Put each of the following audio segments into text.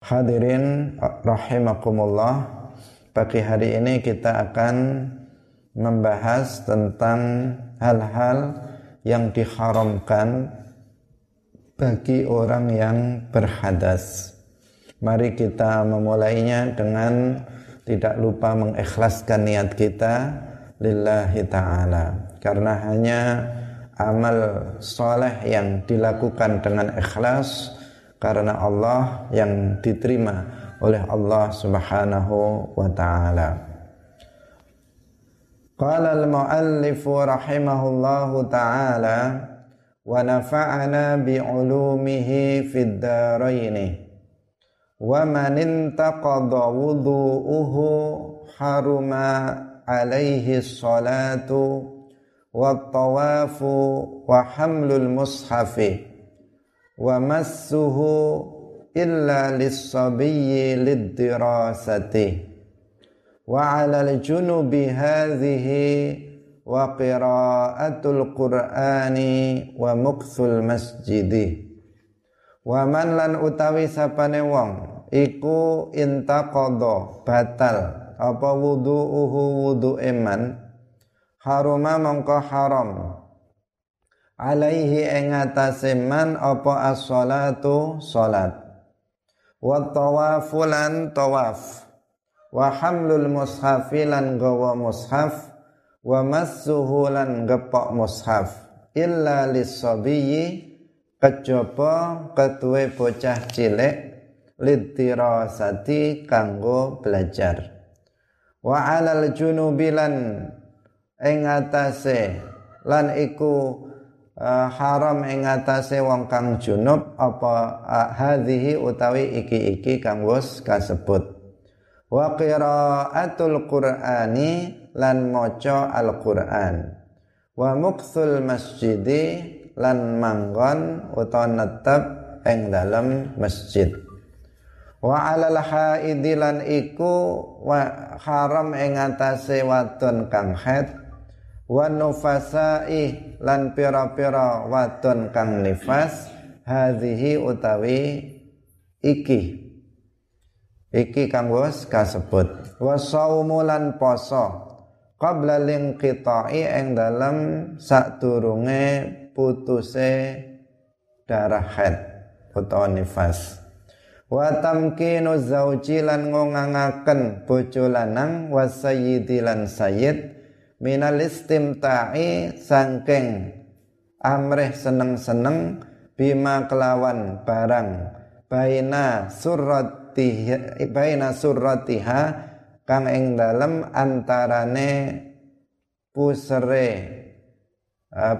Hadirin rahimakumullah Pagi hari ini kita akan membahas tentang hal-hal yang diharamkan bagi orang yang berhadas. Mari kita memulainya dengan tidak lupa mengikhlaskan niat kita lillahi ta'ala. Karena hanya amal soleh yang dilakukan dengan ikhlas karena Allah yang diterima oleh Allah Subhanahu wa taala. Qala al-muallif rahimahullahu taala wa nafa'ana bi 'ulumihi fid dharain. Wa man intaqada wudu'uhu haruma alaihi salatu wa tawafu wa hamlul mushafi wa massuhu illa lis-sabiyyi lid-dirasati. Wa 'ala al-junubi hadhihi wa qira'atul qur'ani wa muqthul masjidi. Wa man lan utawi sapane wong iku intaqadha batal. Apa wudu'uhu wudu eman haruma mongko haram alaihi ing atase man apa as-salatu? Salat. Wa tawafu lan tawaf. Wa hamlul mushafi lan gawa mushaf. Wa massuhu lan gepok mushaf. Illa lis-sabiyyi kejaba ketuwe bocah cilik kanggo belajar. Wa alal junubilan ing atase lan iku uh, haram ing atase wong kang junub apa uh, hadhihi utawi iki-iki kang wis kasebut. Wa qiraatul qur'ani lan maca al-Qur'an. Wa muqsul masjidi lan manggon utawa netep ing dalem masjid. Wa alal haidi iku wa haram ing atase wadon kang haid wa nufasai lan pira-pira wadon kang nifas hadhihi utawi iki. Iki kang wis kasebut. Wa saumu lan poso qabla linqita'i ing dalem sadurunge putuse darah haid utawa nifas. Wa tamkinu zauji lan ngongangaken bojo lanang wa sayyidi lan sayyid minal istimta'i sangking amrih seneng-seneng bima kelawan barang. Baina surratiha baina surratiha kang ing dalem antarane pusere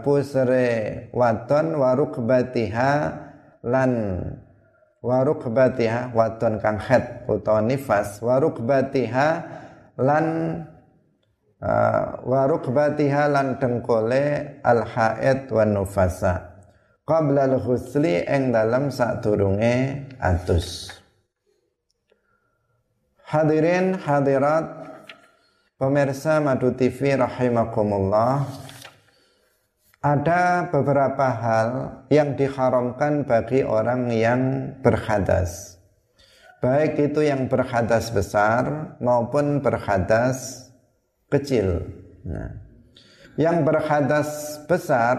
pusere wadon warukbatiha lan warukbatiha wadon kang het utawa nifas warukbatiha lan Uh, wa rukbatiha lan dengkole al haid wa nufasa qabla al ghusli ing dalam sadurunge atus. Hadirin hadirat pemirsa Madu TV rahimakumullah ada beberapa hal yang diharamkan bagi orang yang berhadas. Baik itu yang berhadas besar maupun berhadas kecil. Nah, yang berhadas besar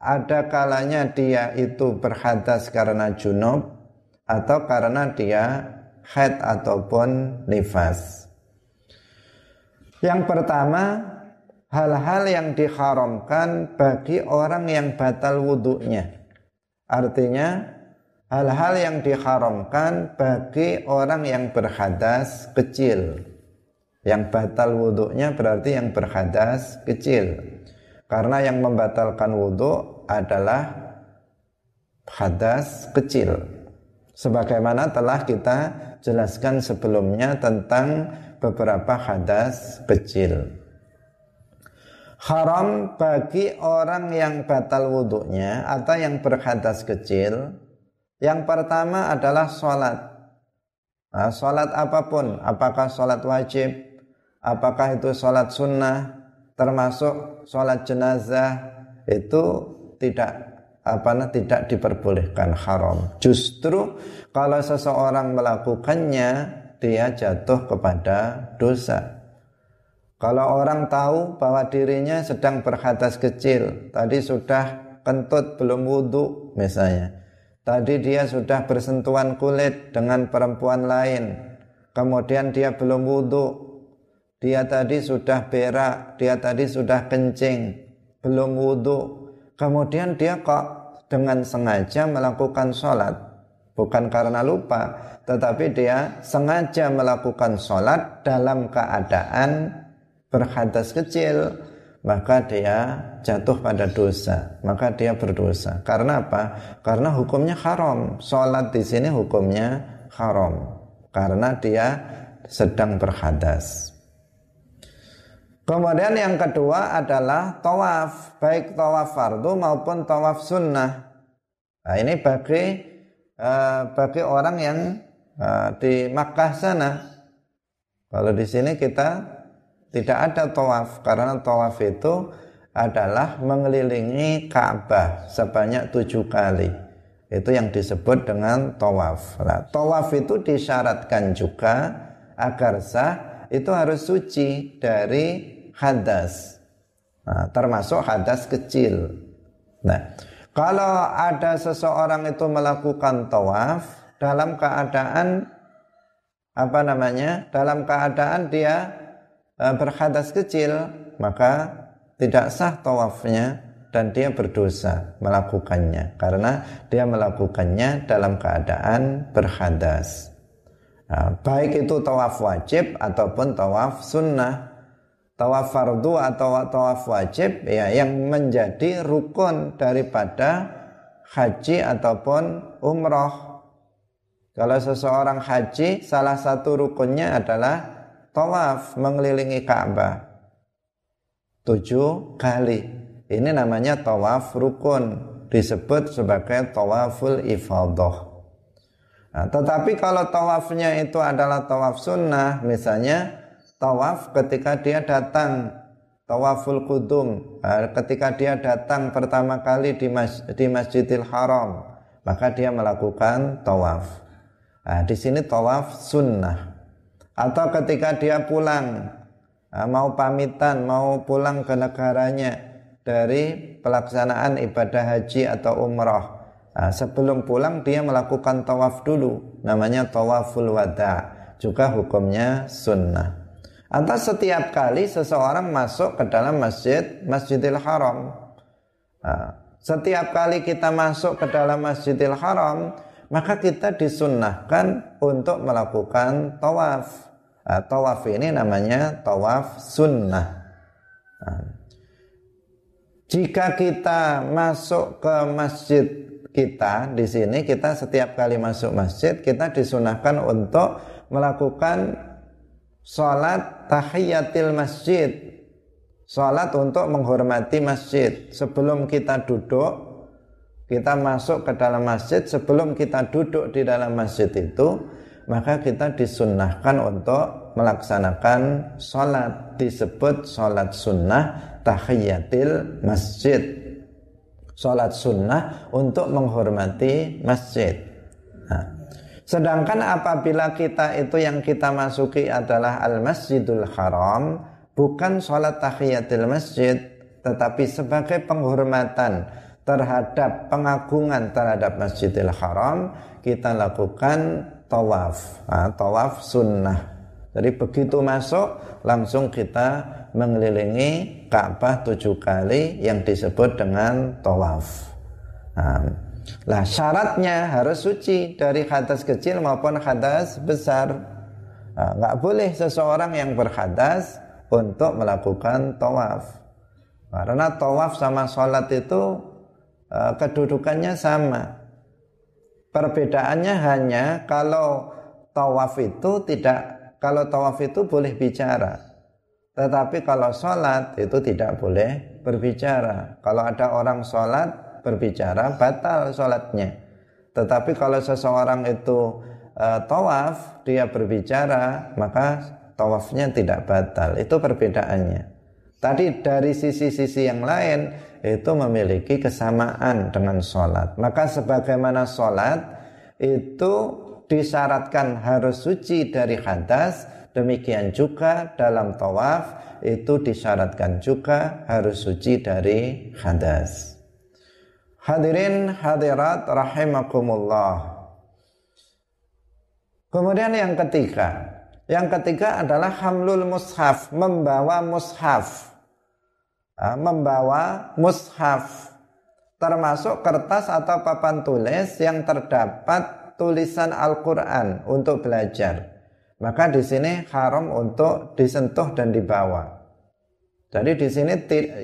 ada kalanya dia itu berhadas karena junub atau karena dia haid ataupun nifas. Yang pertama, hal-hal yang diharamkan bagi orang yang batal wudhunya. Artinya, hal-hal yang diharamkan bagi orang yang berhadas kecil. Yang batal wudhunya berarti yang berhadas kecil. Karena yang membatalkan wudhu adalah hadas kecil. Sebagaimana telah kita jelaskan sebelumnya tentang beberapa hadas kecil. Haram bagi orang yang batal wudhunya atau yang berhadas kecil. Yang pertama adalah sholat. Nah, sholat apa pun, apakah sholat wajib, apakah itu sholat sunnah termasuk sholat jenazah itu tidak apa tidak diperbolehkan haram. Justru kalau seseorang melakukannya dia jatuh kepada dosa. Kalau orang tahu bahwa dirinya sedang berhadas kecil, tadi sudah kentut belum wudhu misalnya. Tadi dia sudah bersentuhan kulit dengan perempuan lain. Kemudian dia belum wudhu. Dia tadi sudah berak, dia tadi sudah kencing, belum wudhu. Kemudian dia kok dengan sengaja melakukan sholat. Bukan karena lupa tetapi dia sengaja melakukan sholat dalam keadaan berhadas kecil. Maka dia jatuh pada dosa maka dia berdosa. Karena apa? Karena hukumnya haram. Sholat di sini hukumnya haram. Karena dia sedang berhadas Kemudian yang kedua adalah tawaf, baik tawaf fardu maupun tawaf sunnah. Nah, ini bagi uh, bagi orang yang uh, di Makkah sana. Kalau di sini kita tidak ada tawaf karena tawaf itu adalah mengelilingi Ka'bah sebanyak tujuh kali. Itu yang disebut dengan tawaf. Nah, tawaf itu disyaratkan juga agar sah itu harus suci dari hadas. Nah, termasuk hadas kecil. Nah, kalau ada seseorang itu melakukan tawaf dalam keadaan apa namanya? Dalam keadaan dia e, berhadas kecil, maka tidak sah tawafnya dan dia berdosa melakukannya karena dia melakukannya dalam keadaan berhadas. Nah, baik itu tawaf wajib ataupun tawaf sunnah tawaf fardu atau tawaf wajib ya yang menjadi rukun daripada haji ataupun umroh. Kalau seseorang haji, salah satu rukunnya adalah tawaf mengelilingi Ka'bah tujuh kali. Ini namanya tawaf rukun, disebut sebagai tawaful ifadah. Nah, tetapi kalau tawafnya itu adalah tawaf sunnah, misalnya tawaf ketika dia datang. Tawaful kudum ketika dia datang pertama kali di, mas, di Masjidil Haram maka dia melakukan tawaf. Nah, di sini tawaf sunnah. Atau ketika dia pulang mau pamitan mau pulang ke negaranya dari pelaksanaan ibadah haji atau umrah. Nah, sebelum pulang dia melakukan tawaf dulu namanya tawaful wada juga hukumnya sunnah atau setiap kali seseorang masuk ke dalam masjid Masjidil Haram. Nah, setiap kali kita masuk ke dalam Masjidil Haram, maka kita disunnahkan untuk melakukan tawaf. Nah, tawaf ini namanya tawaf sunnah. Nah, jika kita masuk ke masjid kita di sini, kita setiap kali masuk masjid kita disunahkan untuk melakukan Salat tahiyatil masjid. Salat untuk menghormati masjid. Sebelum kita duduk Kita masuk ke dalam masjid. Sebelum kita duduk di dalam masjid itu Maka kita disunnahkan untuk melaksanakan salat. Disebut salat sunnah tahiyatil masjid. Salat sunnah untuk menghormati masjid Sedangkan apabila kita itu yang kita masuki adalah Al-Masjidul Haram, bukan sholat tahiyatul masjid, tetapi sebagai penghormatan terhadap pengagungan terhadap Masjidil Haram, kita lakukan tawaf, nah, tawaf sunnah. Jadi begitu masuk langsung kita mengelilingi Ka'bah tujuh kali yang disebut dengan tawaf. Nah, lah syaratnya harus suci dari hadas kecil maupun hadas besar. Nah, nggak boleh seseorang yang berhadas untuk melakukan tawaf. Karena tawaf sama sholat itu uh, kedudukannya sama. Perbedaannya hanya kalau tawaf itu tidak, kalau tawaf itu boleh bicara. Tetapi kalau sholat itu tidak boleh berbicara. Kalau ada orang sholat berbicara batal sholatnya tetapi kalau seseorang itu uh, tawaf dia berbicara maka tawafnya tidak batal itu perbedaannya tadi dari sisi-sisi yang lain itu memiliki kesamaan dengan sholat. Maka sebagaimana sholat itu disyaratkan harus suci dari hadas, demikian juga dalam tawaf itu disyaratkan juga harus suci dari hadas. Hadirin hadirat rahimakumullah. Kemudian yang ketiga, yang ketiga adalah hamlul mushaf, membawa mushaf. Membawa mushaf termasuk kertas atau papan tulis yang terdapat tulisan Al-Qur'an untuk belajar. Maka di sini haram untuk disentuh dan dibawa. Jadi di sini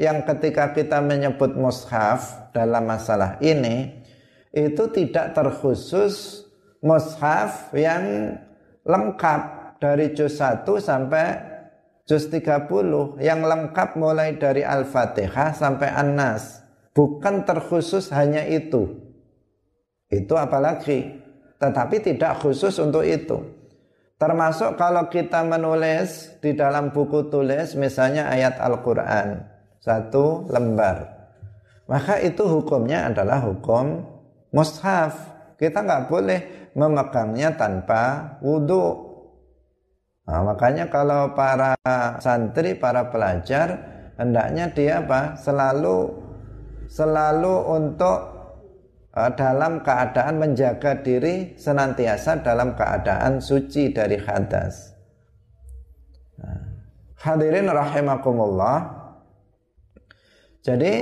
yang ketika kita menyebut mushaf dalam masalah ini itu tidak terkhusus mushaf yang lengkap dari juz 1 sampai juz 30 yang lengkap mulai dari Al-Fatihah sampai An-Nas. Bukan terkhusus hanya itu. Itu apalagi. Tetapi tidak khusus untuk itu. Termasuk kalau kita menulis di dalam buku tulis misalnya ayat Al-Quran satu lembar. Maka itu hukumnya adalah hukum mushaf. Kita nggak boleh memegangnya tanpa wudhu. Nah, makanya kalau para santri, para pelajar hendaknya dia apa? Selalu selalu untuk dalam keadaan menjaga diri senantiasa dalam keadaan suci dari hadas. Nah, hadirin rahimakumullah. Jadi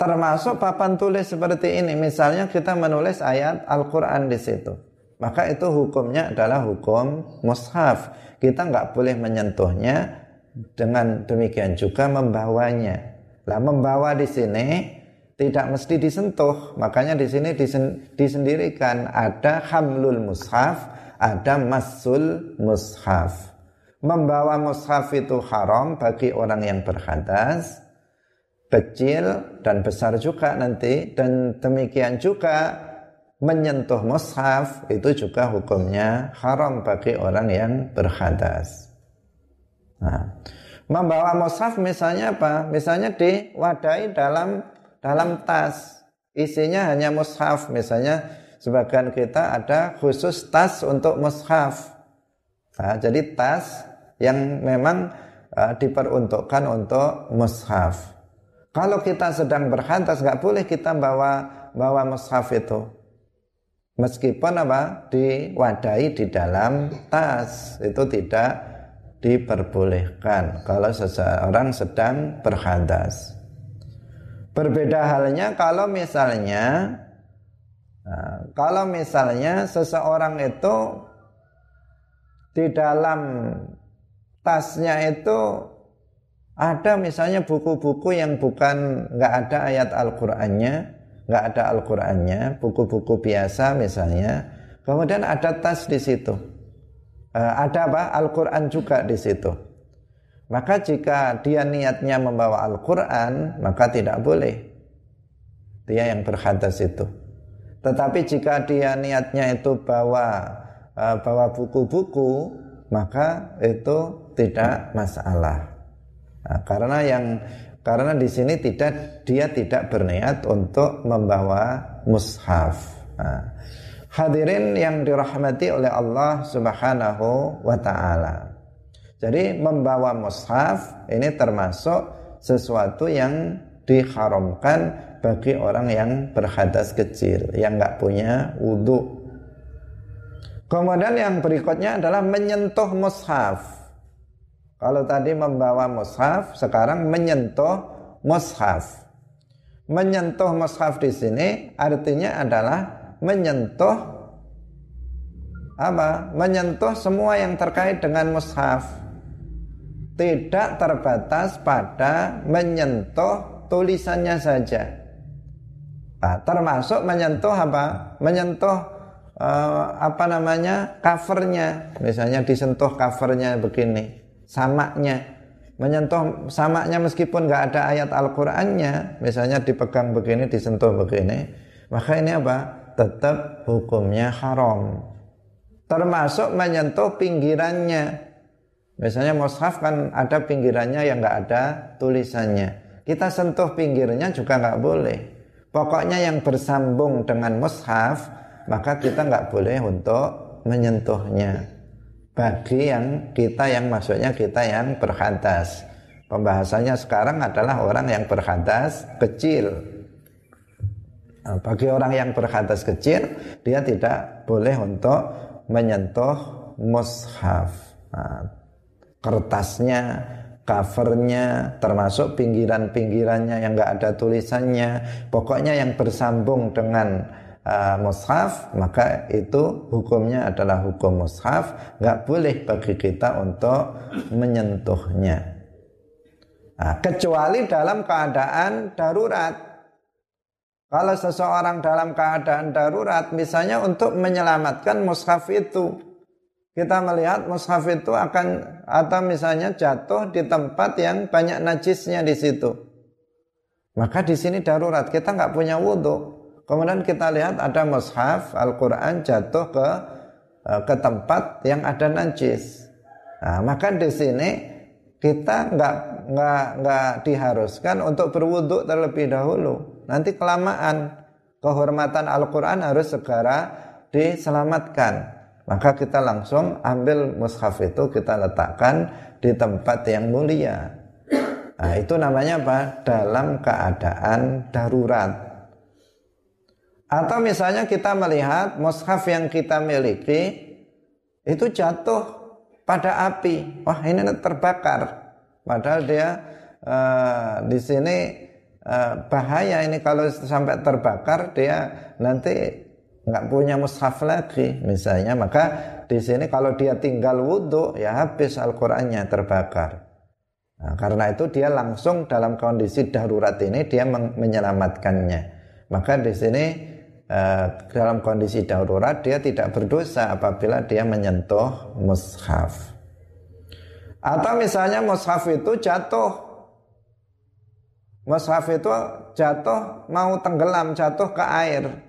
termasuk papan tulis seperti ini, misalnya kita menulis ayat Al-Quran di situ, maka itu hukumnya adalah hukum mushaf. Kita nggak boleh menyentuhnya, dengan demikian juga membawanya. Lah membawa di sini tidak mesti disentuh. Makanya di sini disen, disendirikan ada hamlul mushaf, ada masul mushaf. Membawa mushaf itu haram bagi orang yang berhadas, kecil dan besar juga nanti dan demikian juga menyentuh mushaf itu juga hukumnya haram bagi orang yang berhadas. Nah, membawa mushaf misalnya apa? Misalnya diwadai dalam dalam tas. Isinya hanya mushaf. Misalnya sebagian kita ada khusus tas untuk mushaf. Nah, jadi tas yang memang uh, diperuntukkan untuk mushaf. Kalau kita sedang berhantas nggak boleh kita bawa bawa mushaf itu. Meskipun apa? Diwadahi di dalam tas. Itu tidak diperbolehkan kalau seseorang sedang berhantas Berbeda halnya kalau misalnya nah, kalau misalnya seseorang itu di dalam tasnya itu ada misalnya buku-buku yang bukan nggak ada ayat Al-Qur'annya, nggak ada Al-Qur'annya, buku-buku biasa misalnya. Kemudian ada tas di situ. Eh, ada apa? Al-Qur'an juga di situ. Maka jika dia niatnya membawa Al-Quran, maka tidak boleh. Dia yang berhadas itu. Tetapi jika dia niatnya itu bawa uh, bawa buku-buku, maka itu tidak masalah. Nah, karena yang karena di sini tidak dia tidak berniat untuk membawa mushaf. Nah, hadirin yang dirahmati oleh Allah Subhanahu wa taala. Jadi membawa mushaf ini termasuk sesuatu yang diharamkan bagi orang yang berhadas kecil yang nggak punya wudhu. Kemudian yang berikutnya adalah menyentuh mushaf. Kalau tadi membawa mushaf, sekarang menyentuh mushaf. Menyentuh mushaf di sini artinya adalah menyentuh apa? Menyentuh semua yang terkait dengan mushaf tidak terbatas pada menyentuh tulisannya saja. Nah, termasuk menyentuh apa? Menyentuh uh, apa namanya covernya, misalnya disentuh covernya begini, samaknya, menyentuh samaknya meskipun nggak ada ayat Al-Qur'annya, misalnya dipegang begini, disentuh begini, maka ini apa? Tetap hukumnya haram. Termasuk menyentuh pinggirannya, Misalnya mushaf kan ada pinggirannya yang nggak ada tulisannya. Kita sentuh pinggirnya juga nggak boleh. Pokoknya yang bersambung dengan mushaf, maka kita nggak boleh untuk menyentuhnya. Bagi yang kita yang maksudnya kita yang berhadas. Pembahasannya sekarang adalah orang yang berhadas kecil. Nah, bagi orang yang berhadas kecil, dia tidak boleh untuk menyentuh mushaf. Nah, kertasnya, covernya, termasuk pinggiran-pinggirannya yang nggak ada tulisannya, pokoknya yang bersambung dengan uh, mushaf, maka itu hukumnya adalah hukum mushaf, nggak boleh bagi kita untuk menyentuhnya. Nah, kecuali dalam keadaan darurat. Kalau seseorang dalam keadaan darurat, misalnya untuk menyelamatkan mushaf itu, kita melihat mushaf itu akan atau misalnya jatuh di tempat yang banyak najisnya di situ. Maka di sini darurat kita nggak punya wudhu. Kemudian kita lihat ada mushaf Al-Quran jatuh ke eh, ke tempat yang ada najis. Nah, maka di sini kita nggak nggak nggak diharuskan untuk berwudhu terlebih dahulu. Nanti kelamaan kehormatan Al-Quran harus segera diselamatkan maka kita langsung ambil mushaf itu kita letakkan di tempat yang mulia. Nah, itu namanya apa? Dalam keadaan darurat. Atau misalnya kita melihat mushaf yang kita miliki itu jatuh pada api. Wah, ini terbakar. Padahal dia uh, di sini uh, bahaya ini kalau sampai terbakar dia nanti nggak punya mushaf lagi misalnya. Maka di sini kalau dia tinggal wudhu ya habis Al-Qur'annya terbakar. Nah, karena itu dia langsung dalam kondisi darurat ini dia menyelamatkannya. Maka di sini eh, dalam kondisi darurat dia tidak berdosa apabila dia menyentuh mushaf. Atau misalnya mushaf itu jatuh. Mushaf itu jatuh mau tenggelam jatuh ke air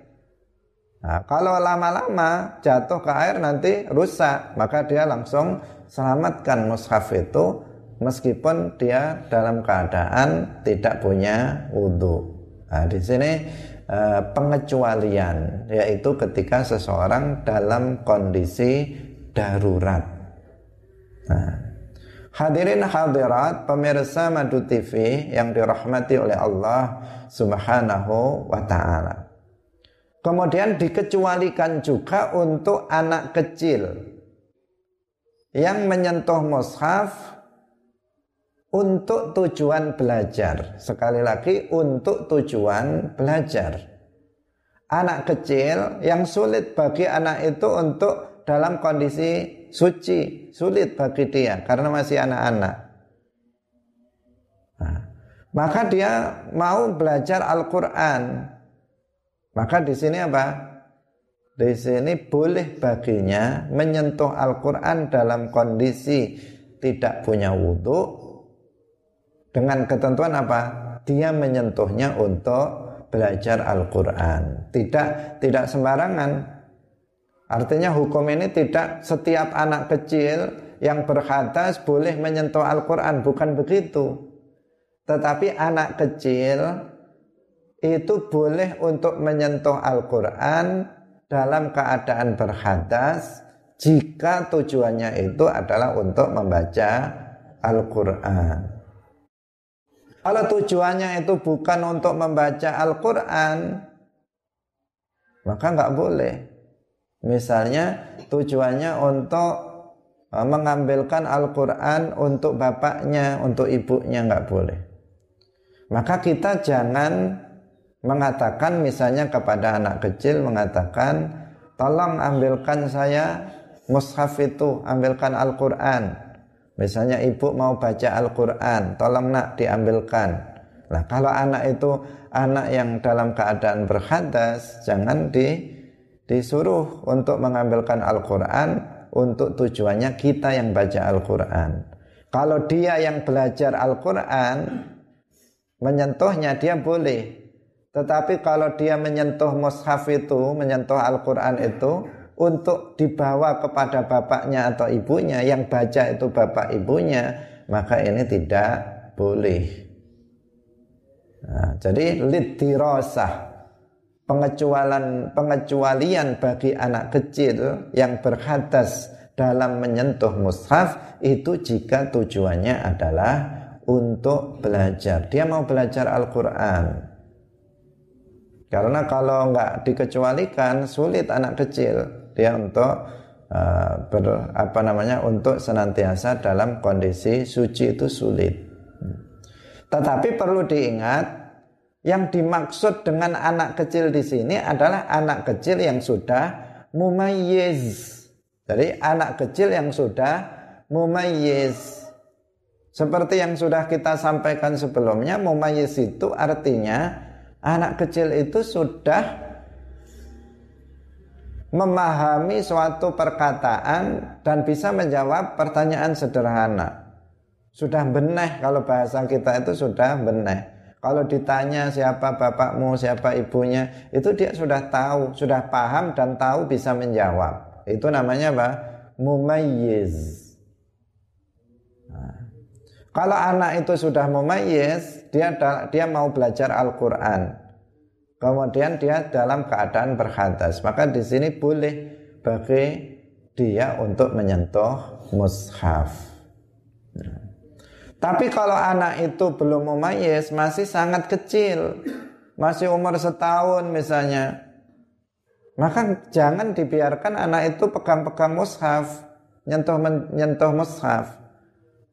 Nah, kalau lama-lama jatuh ke air nanti rusak, maka dia langsung selamatkan mushaf itu meskipun dia dalam keadaan tidak punya wudhu. Nah, di sini eh, pengecualian yaitu ketika seseorang dalam kondisi darurat. Nah, hadirin hadirat pemirsa Madu TV yang dirahmati oleh Allah Subhanahu wa taala. Kemudian dikecualikan juga untuk anak kecil yang menyentuh mushaf untuk tujuan belajar. Sekali lagi untuk tujuan belajar. Anak kecil yang sulit bagi anak itu untuk dalam kondisi suci, sulit bagi dia karena masih anak-anak. Nah, maka dia mau belajar Al-Qur'an maka di sini apa? Di sini boleh baginya menyentuh Al-Quran dalam kondisi tidak punya wudhu dengan ketentuan apa? Dia menyentuhnya untuk belajar Al-Quran. Tidak tidak sembarangan. Artinya hukum ini tidak setiap anak kecil yang berhadas boleh menyentuh Al-Quran. Bukan begitu. Tetapi anak kecil itu boleh untuk menyentuh Al-Quran dalam keadaan berhadas jika tujuannya itu adalah untuk membaca Al-Quran. Kalau tujuannya itu bukan untuk membaca Al-Quran, maka nggak boleh. Misalnya tujuannya untuk eh, mengambilkan Al-Quran untuk bapaknya, untuk ibunya nggak boleh. Maka kita jangan mengatakan misalnya kepada anak kecil mengatakan tolong ambilkan saya mushaf itu ambilkan Al-Quran. Misalnya ibu mau baca Al-Quran tolong nak diambilkan. Nah kalau anak itu anak yang dalam keadaan berhadas jangan di disuruh untuk mengambilkan Al-Quran untuk tujuannya kita yang baca Al-Quran. Kalau dia yang belajar Al-Quran menyentuhnya dia boleh tetapi kalau dia menyentuh mushaf itu, menyentuh Al-Quran itu, untuk dibawa kepada bapaknya atau ibunya, yang baca itu bapak ibunya, maka ini tidak boleh. Nah, jadi lidirosah pengecualian pengecualian bagi anak kecil yang berhadas dalam menyentuh mushaf itu jika tujuannya adalah untuk belajar. Dia mau belajar Al-Quran. Karena kalau nggak dikecualikan sulit anak kecil dia untuk uh, ber, apa namanya untuk senantiasa dalam kondisi suci itu sulit. Tetapi perlu diingat yang dimaksud dengan anak kecil di sini adalah anak kecil yang sudah mumayyiz. Jadi anak kecil yang sudah mumayyiz. Seperti yang sudah kita sampaikan sebelumnya, mumayyiz itu artinya anak kecil itu sudah memahami suatu perkataan dan bisa menjawab pertanyaan sederhana. Sudah beneh kalau bahasa kita itu sudah beneh kalau ditanya siapa bapakmu, siapa ibunya, itu dia sudah tahu, sudah paham dan tahu bisa menjawab. Itu namanya apa? Mumayyiz. Nah. Kalau anak itu sudah mumayyiz, dia dia mau belajar Al-Qur'an. Kemudian dia dalam keadaan berhadas, maka di sini boleh bagi dia untuk menyentuh mushaf. Tapi kalau anak itu belum mumayyiz, masih sangat kecil, masih umur setahun misalnya, maka jangan dibiarkan anak itu pegang-pegang mushaf, nyentuh nyentuh mushaf.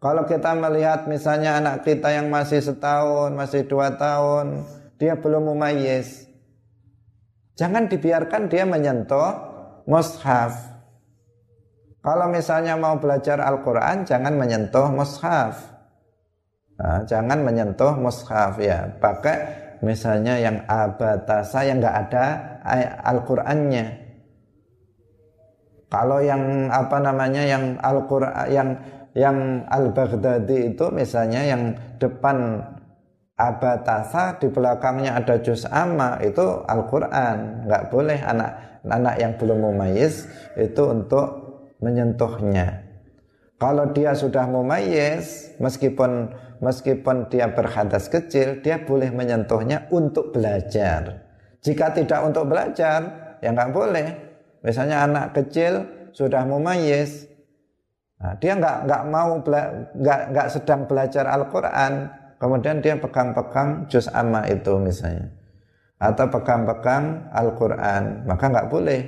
Kalau kita melihat misalnya anak kita yang masih setahun, masih dua tahun, dia belum mumayyiz, jangan dibiarkan dia menyentuh mushaf. Kalau misalnya mau belajar Al-Quran, jangan menyentuh mushaf. Nah, jangan menyentuh mushaf ya. Pakai misalnya yang abatasa yang nggak ada Al-Qur'annya. Kalau yang apa namanya yang Al-Qur'an yang yang Al-Baghdadi itu misalnya yang depan abatasa di belakangnya ada juz amma itu Al-Qur'an. nggak boleh anak anak yang belum mumayyiz itu untuk menyentuhnya. Kalau dia sudah mumayyiz meskipun meskipun dia berhadas kecil, dia boleh menyentuhnya untuk belajar. Jika tidak untuk belajar, ya nggak boleh. Misalnya anak kecil sudah mumayyiz, nah, dia nggak nggak mau nggak nggak sedang belajar Al-Quran, kemudian dia pegang-pegang juz amma itu misalnya, atau pegang-pegang Al-Quran, maka nggak boleh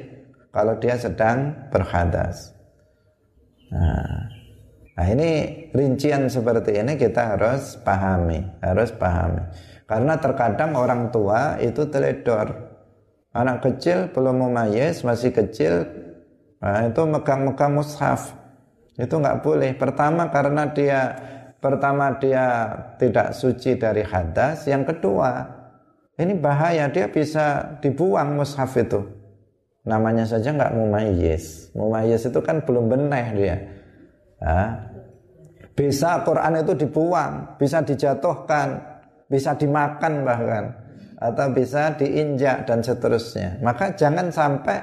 kalau dia sedang berhadas. Nah, Nah ini rincian seperti ini kita harus pahami, harus pahami. Karena terkadang orang tua itu teledor. Anak kecil belum memayes, masih kecil, nah itu megang-megang mushaf. Itu nggak boleh. Pertama karena dia pertama dia tidak suci dari hadas. Yang kedua, ini bahaya dia bisa dibuang mushaf itu. Namanya saja nggak mumayyiz. Mumayyiz itu kan belum beneh dia Ya. Bisa Quran itu dibuang, bisa dijatuhkan, bisa dimakan bahkan atau bisa diinjak dan seterusnya. Maka jangan sampai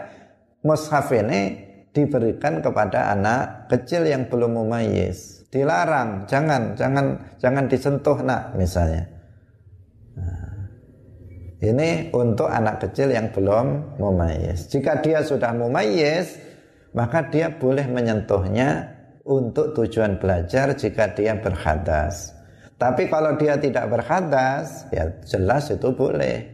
mushaf ini diberikan kepada anak kecil yang belum mumayyiz. Dilarang, jangan, jangan, jangan disentuh nak misalnya. Nah, ini untuk anak kecil yang belum mumayyiz. Jika dia sudah mumayyiz, maka dia boleh menyentuhnya untuk tujuan belajar jika dia berhadas. Tapi kalau dia tidak berhadas, ya jelas itu boleh.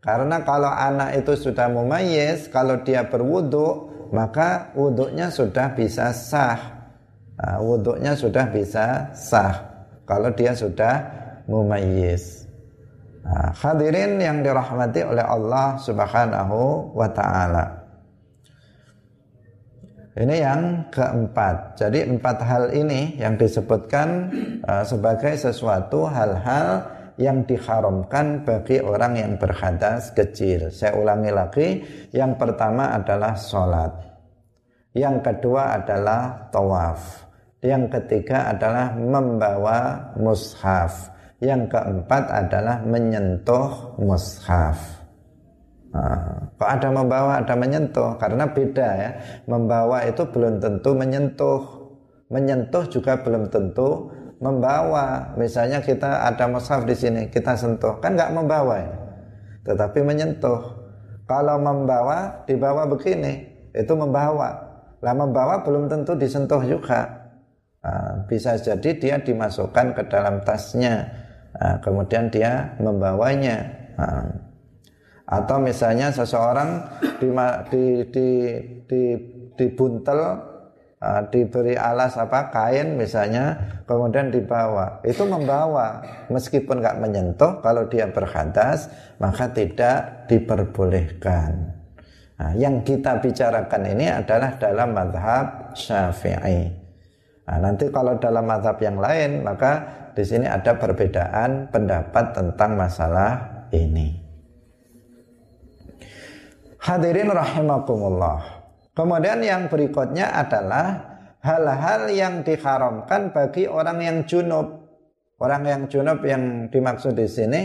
Karena kalau anak itu sudah mumayyiz, kalau dia berwudhu, maka wudhunya sudah bisa sah. Nah, wudhunya sudah bisa sah. Kalau dia sudah mumayyiz. Nah, hadirin yang dirahmati oleh Allah Subhanahu wa taala. Ini yang keempat. Jadi empat hal ini yang disebutkan uh, sebagai sesuatu hal-hal yang diharamkan bagi orang yang berhadas kecil. Saya ulangi lagi, yang pertama adalah sholat. Yang kedua adalah tawaf. Yang ketiga adalah membawa mushaf. Yang keempat adalah menyentuh mushaf. Nah, kok ada membawa, ada menyentuh karena beda ya. Membawa itu belum tentu menyentuh. Menyentuh juga belum tentu membawa. Misalnya kita ada mushaf di sini, kita sentuh, kan nggak membawa ya. Tetapi menyentuh. Kalau membawa, dibawa begini, itu membawa. Lah membawa belum tentu disentuh juga. Nah, bisa jadi dia dimasukkan ke dalam tasnya, nah, kemudian dia membawanya. Nah, atau misalnya seseorang di, di, di, di, dibuntel uh, diberi alas apa kain misalnya kemudian dibawa. Itu membawa. Meskipun nggak menyentuh kalau dia berhadas maka tidak diperbolehkan. Nah, yang kita bicarakan ini adalah dalam madhab syafi'i. Nah, nanti kalau dalam madhab yang lain maka di sini ada perbedaan pendapat tentang masalah ini. Hadirin rahimakumullah Kemudian yang berikutnya adalah hal-hal yang diharamkan bagi orang yang junub. Orang yang junub yang dimaksud di sini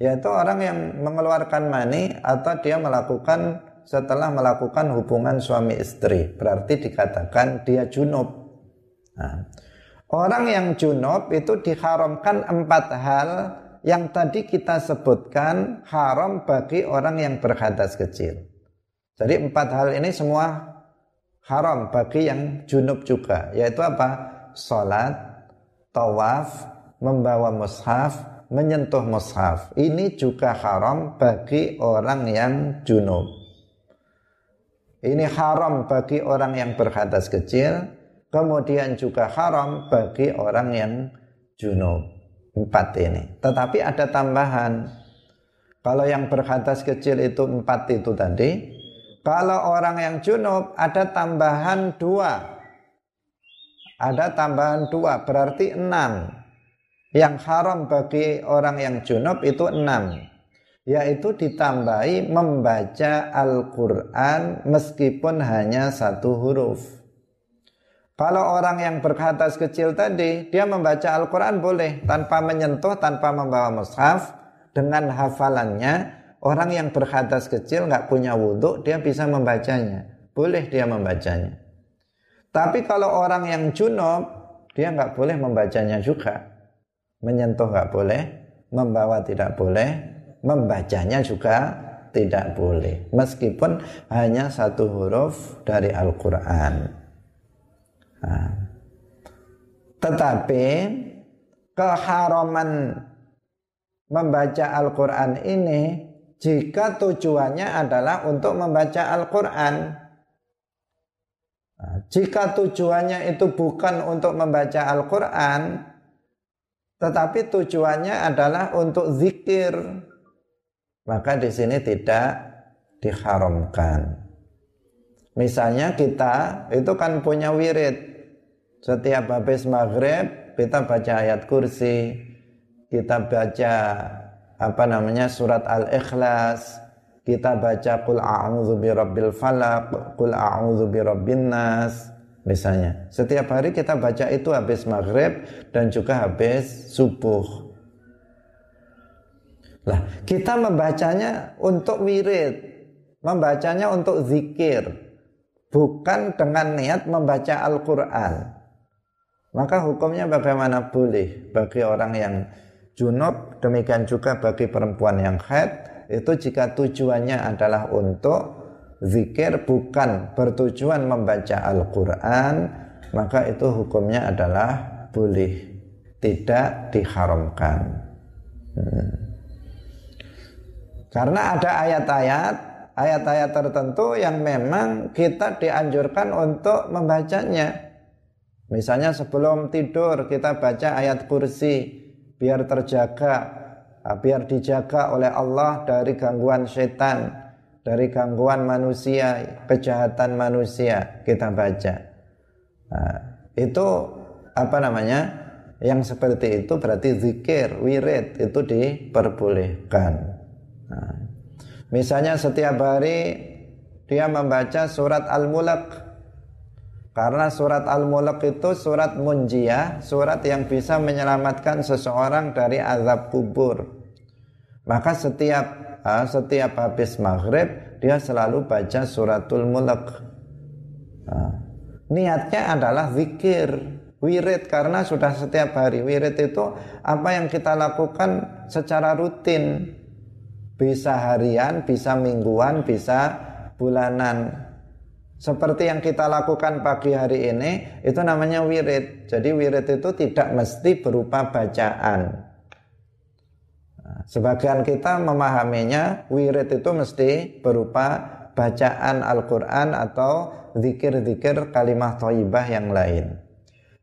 yaitu orang yang mengeluarkan mani atau dia melakukan setelah melakukan hubungan suami istri. Berarti dikatakan dia junub. Nah, orang yang junub itu diharamkan empat hal yang tadi kita sebutkan haram bagi orang yang berhadas kecil. Jadi empat hal ini semua haram bagi yang junub juga. Yaitu apa? Salat tawaf membawa mushaf menyentuh mushaf. Ini juga haram bagi orang yang junub. Ini haram bagi orang yang berhadas kecil kemudian juga haram bagi orang yang junub. Empat ini. Tetapi ada tambahan. Kalau yang berhadas kecil itu empat itu tadi kalau orang yang junub ada tambahan dua. Ada tambahan dua berarti enam. Yang haram bagi orang yang junub itu enam. Yaitu ditambahi membaca Al-Quran meskipun hanya satu huruf. Kalau orang yang berkatas kecil tadi, dia membaca Al-Quran boleh tanpa menyentuh, tanpa membawa mushaf, dengan hafalannya, Orang yang berhadas kecil nggak punya wudhu, dia bisa membacanya. Boleh dia membacanya. Tapi kalau orang yang junub, dia nggak boleh membacanya juga. Menyentuh nggak boleh, membawa tidak boleh, membacanya juga tidak boleh. Meskipun hanya satu huruf dari Al-Quran. Nah. Tetapi keharaman membaca Al-Quran ini jika tujuannya adalah untuk membaca Al-Quran. Nah, jika tujuannya itu bukan untuk membaca Al-Quran, tetapi tujuannya adalah untuk zikir, maka di sini tidak diharamkan. Misalnya kita itu kan punya wirid. Setiap habis maghrib kita baca ayat kursi, kita baca apa namanya surat Al-Ikhlas, kita baca qul a'udzu birabbil falaq, qul a'udzu birabbin nas misalnya. Setiap hari kita baca itu habis maghrib dan juga habis subuh. Lah, kita membacanya untuk wirid, membacanya untuk zikir, bukan dengan niat membaca Al-Qur'an. Maka hukumnya bagaimana boleh bagi orang yang junub demikian juga bagi perempuan yang haid itu jika tujuannya adalah untuk zikir bukan bertujuan membaca Al-Quran maka itu hukumnya adalah boleh tidak diharamkan. Hmm. karena ada ayat-ayat ayat-ayat tertentu yang memang kita dianjurkan untuk membacanya. Misalnya sebelum tidur kita baca ayat kursi biar terjaga ah, biar dijaga oleh Allah dari gangguan setan dari gangguan manusia kejahatan manusia kita baca. Nah, itu apa namanya? Yang seperti itu berarti zikir wirid itu diperbolehkan. Nah, misalnya setiap hari dia membaca surat al-mulk karena surat Al-Mulk itu surat munjiyah, surat yang bisa menyelamatkan seseorang dari azab kubur. Maka setiap setiap habis maghrib dia selalu baca suratul mulk. Niatnya adalah zikir, wirid karena sudah setiap hari. Wirid itu apa yang kita lakukan secara rutin. Bisa harian, bisa mingguan, bisa bulanan. Seperti yang kita lakukan pagi hari ini, itu namanya wirid. Jadi wirid itu tidak mesti berupa bacaan. Nah, sebagian kita memahaminya wirid itu mesti berupa bacaan Al-Quran atau zikir-zikir kalimah toibah yang lain.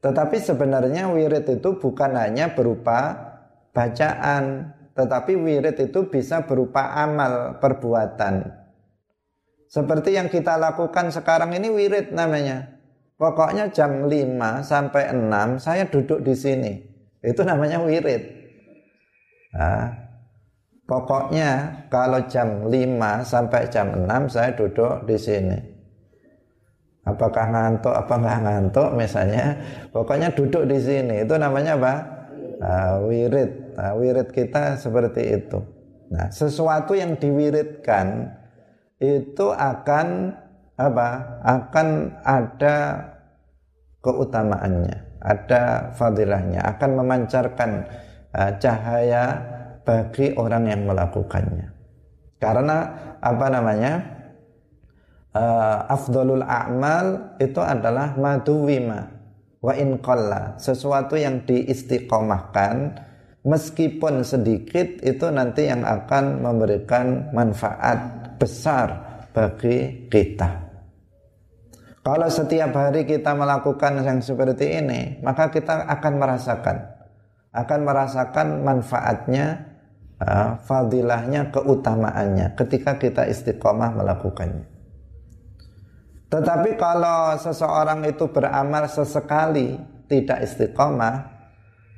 Tetapi sebenarnya wirid itu bukan hanya berupa bacaan, tetapi wirid itu bisa berupa amal perbuatan. Seperti yang kita lakukan sekarang ini wirid namanya. Pokoknya jam 5 sampai 6 saya duduk di sini. Itu namanya wirid. Nah, pokoknya kalau jam 5 sampai jam 6 saya duduk di sini. Apakah ngantuk apa nggak ngantuk misalnya, pokoknya duduk di sini. Itu namanya apa? Nah, wirid. Nah, wirid kita seperti itu. Nah, sesuatu yang diwiridkan itu akan apa? Akan ada keutamaannya, ada fadilahnya, akan memancarkan uh, cahaya bagi orang yang melakukannya. Karena apa namanya? Uh, afdolul a'mal itu adalah maduwima wa in sesuatu yang diistiqomahkan meskipun sedikit itu nanti yang akan memberikan manfaat besar bagi kita. Kalau setiap hari kita melakukan yang seperti ini, maka kita akan merasakan, akan merasakan manfaatnya, uh, fadilahnya, keutamaannya ketika kita istiqomah melakukannya. Tetapi kalau seseorang itu beramal sesekali tidak istiqomah,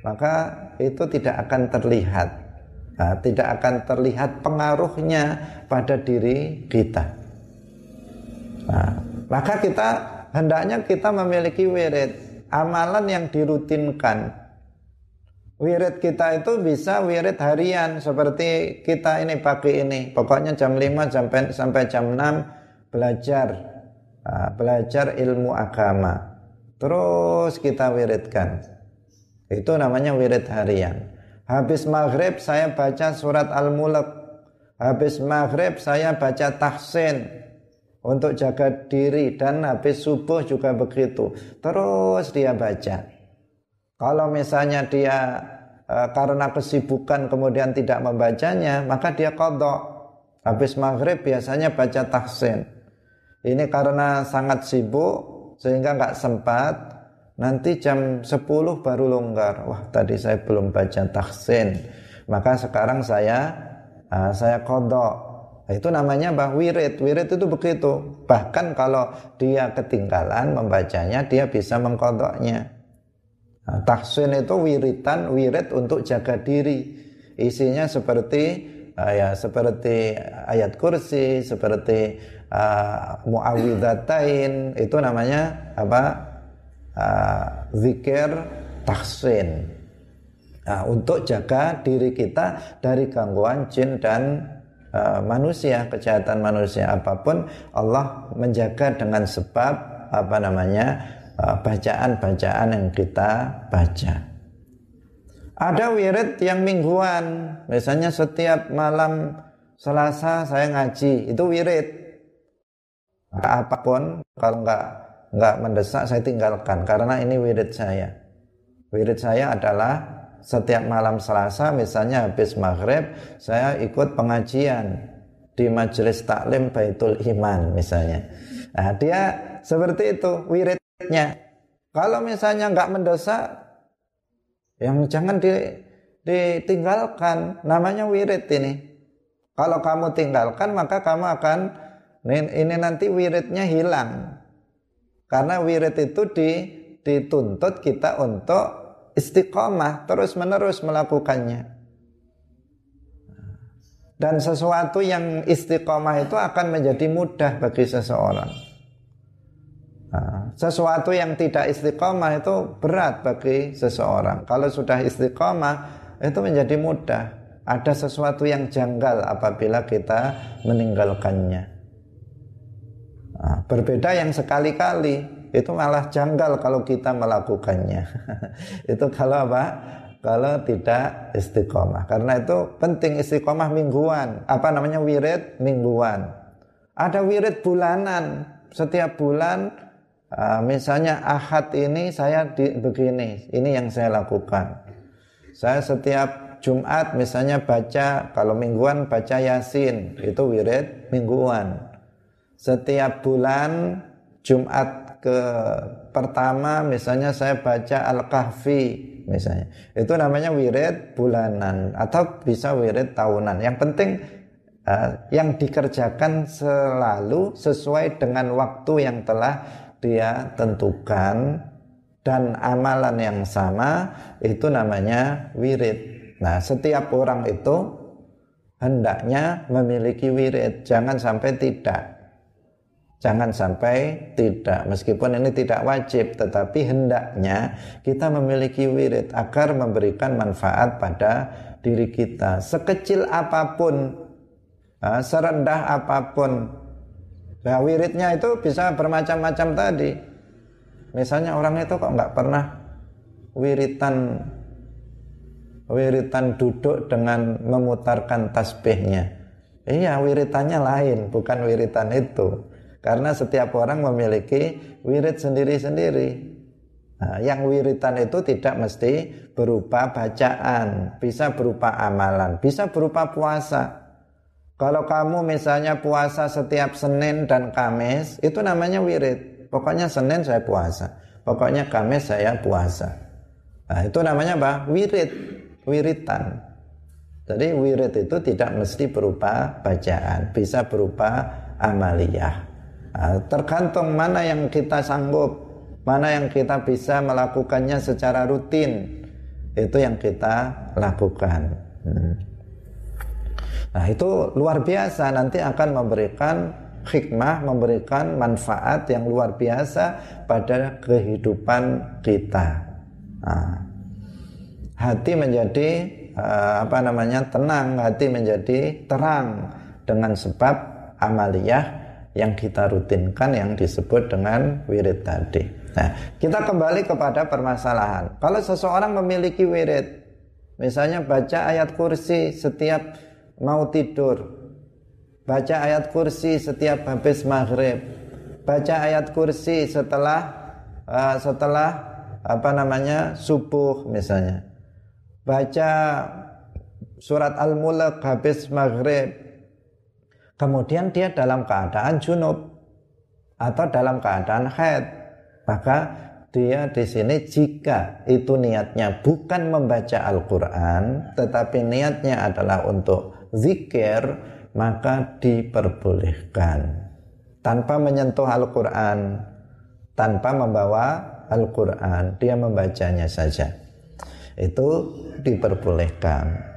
maka itu tidak akan terlihat nah, tidak akan terlihat pengaruhnya pada diri kita. Nah, maka kita hendaknya kita memiliki wirid, amalan yang dirutinkan. Wirid kita itu bisa wirid harian seperti kita ini pagi ini. Pokoknya jam 5 sampai sampai jam 6 belajar nah, belajar ilmu agama. Terus kita wiridkan. Itu namanya wirid harian. Habis maghrib saya baca surat Al-Mulk. Habis maghrib saya baca tahsin untuk jaga diri dan habis subuh juga begitu. Terus dia baca. Kalau misalnya dia e, karena kesibukan kemudian tidak membacanya, maka dia kodok. Habis maghrib biasanya baca tahsin. Ini karena sangat sibuk sehingga nggak sempat Nanti jam 10 baru longgar. Wah, tadi saya belum baca taksin. Maka sekarang saya uh, saya kodok. Nah, itu namanya bah wirid. Wirid itu begitu. Bahkan kalau dia ketinggalan membacanya, dia bisa mengkodoknya. Nah, taksin itu wiritan, wirid untuk jaga diri. Isinya seperti uh, ya seperti ayat kursi, seperti uh, muawidhatain. Itu namanya apa? Uh, zikir tahsin. Nah, untuk jaga diri kita dari gangguan jin dan uh, manusia kejahatan manusia apa pun Allah menjaga dengan sebab apa namanya uh, bacaan-bacaan yang kita baca. Ada wirid yang mingguan misalnya setiap malam Selasa saya ngaji itu wirid. Apa pun kalau nggak nggak mendesak saya tinggalkan karena ini wirid saya. Wirid saya adalah setiap malam Selasa misalnya habis maghrib saya ikut pengajian di majelis taklim Baitul Iman misalnya. Nah, dia seperti itu wiridnya. Kalau misalnya nggak mendesak, yang jangan di, ditinggalkan. Namanya wirid ini. Kalau kamu tinggalkan maka kamu akan ini, ini nanti wiridnya hilang. Karena wirid itu di, dituntut kita untuk istiqomah terus menerus melakukannya. Dan sesuatu yang istiqomah itu akan menjadi mudah bagi seseorang. Nah, sesuatu yang tidak istiqomah itu berat bagi seseorang. Kalau sudah istiqomah itu menjadi mudah. Ada sesuatu yang janggal apabila kita meninggalkannya. Nah, berbeda yang sekali-kali. itu malah janggal kalau kita melakukannya. itu kalau apa? Kalau tidak istiqomah. Karena itu penting istiqomah mingguan. Apa namanya wirid mingguan. Ada wirid bulanan. Setiap bulan uh, misalnya ahad ini saya di, begini. Ini yang saya lakukan. Saya setiap Jumat misalnya baca kalau mingguan baca Yasin itu wirid mingguan. Setiap bulan Jumat ke pertama misalnya saya baca Al-Kahfi misalnya. Itu namanya wirid bulanan atau bisa wirid tahunan. Yang penting uh, yang dikerjakan selalu sesuai dengan waktu yang telah dia tentukan dan amalan yang sama itu namanya wirid. Nah, setiap orang itu hendaknya memiliki wirid, jangan sampai tidak. Jangan sampai tidak, meskipun ini tidak wajib, tetapi hendaknya kita memiliki wirid agar memberikan manfaat pada diri kita. Sekecil apa pun, serendah apa pun, nah wiridnya itu bisa bermacam-macam tadi. Misalnya orang itu kok nggak pernah wiritan wiritan duduk dengan memutarkan tasbihnya. Iya, wiritannya lain, bukan wiritan itu. Karena setiap orang memiliki wirid sendiri-sendiri. Nah, yang wiritan itu tidak mesti berupa bacaan, bisa berupa amalan, bisa berupa puasa. Kalau kamu misalnya puasa setiap Senin dan Kamis, itu namanya wirid. Pokoknya Senin saya puasa, pokoknya Kamis saya puasa. Nah, itu namanya apa? Wirid, wiritan. Jadi wirid itu tidak mesti berupa bacaan, bisa berupa amaliyah. Tergantung mana yang kita sanggup, mana yang kita bisa melakukannya secara rutin. Itu yang kita lakukan. Hmm. Nah, itu luar biasa nanti akan memberikan hikmah, memberikan manfaat yang luar biasa pada kehidupan kita. Nah, hati menjadi apa namanya tenang, hati menjadi terang dengan sebab amaliyah yang kita rutinkan yang disebut dengan wirid tadi. Nah, kita kembali kepada permasalahan. Kalau seseorang memiliki wirid, misalnya baca ayat kursi setiap mau tidur, baca ayat kursi setiap habis maghrib, baca ayat kursi setelah uh, setelah apa namanya subuh misalnya, baca surat al-mulk habis maghrib, kemudian dia dalam keadaan junub atau dalam keadaan haid, maka dia di sini jika itu niatnya bukan membaca Al-Qur'an tetapi niatnya adalah untuk zikir maka diperbolehkan. Tanpa menyentuh Al-Qur'an tanpa membawa Al-Qur'an dia membacanya saja. Itu diperbolehkan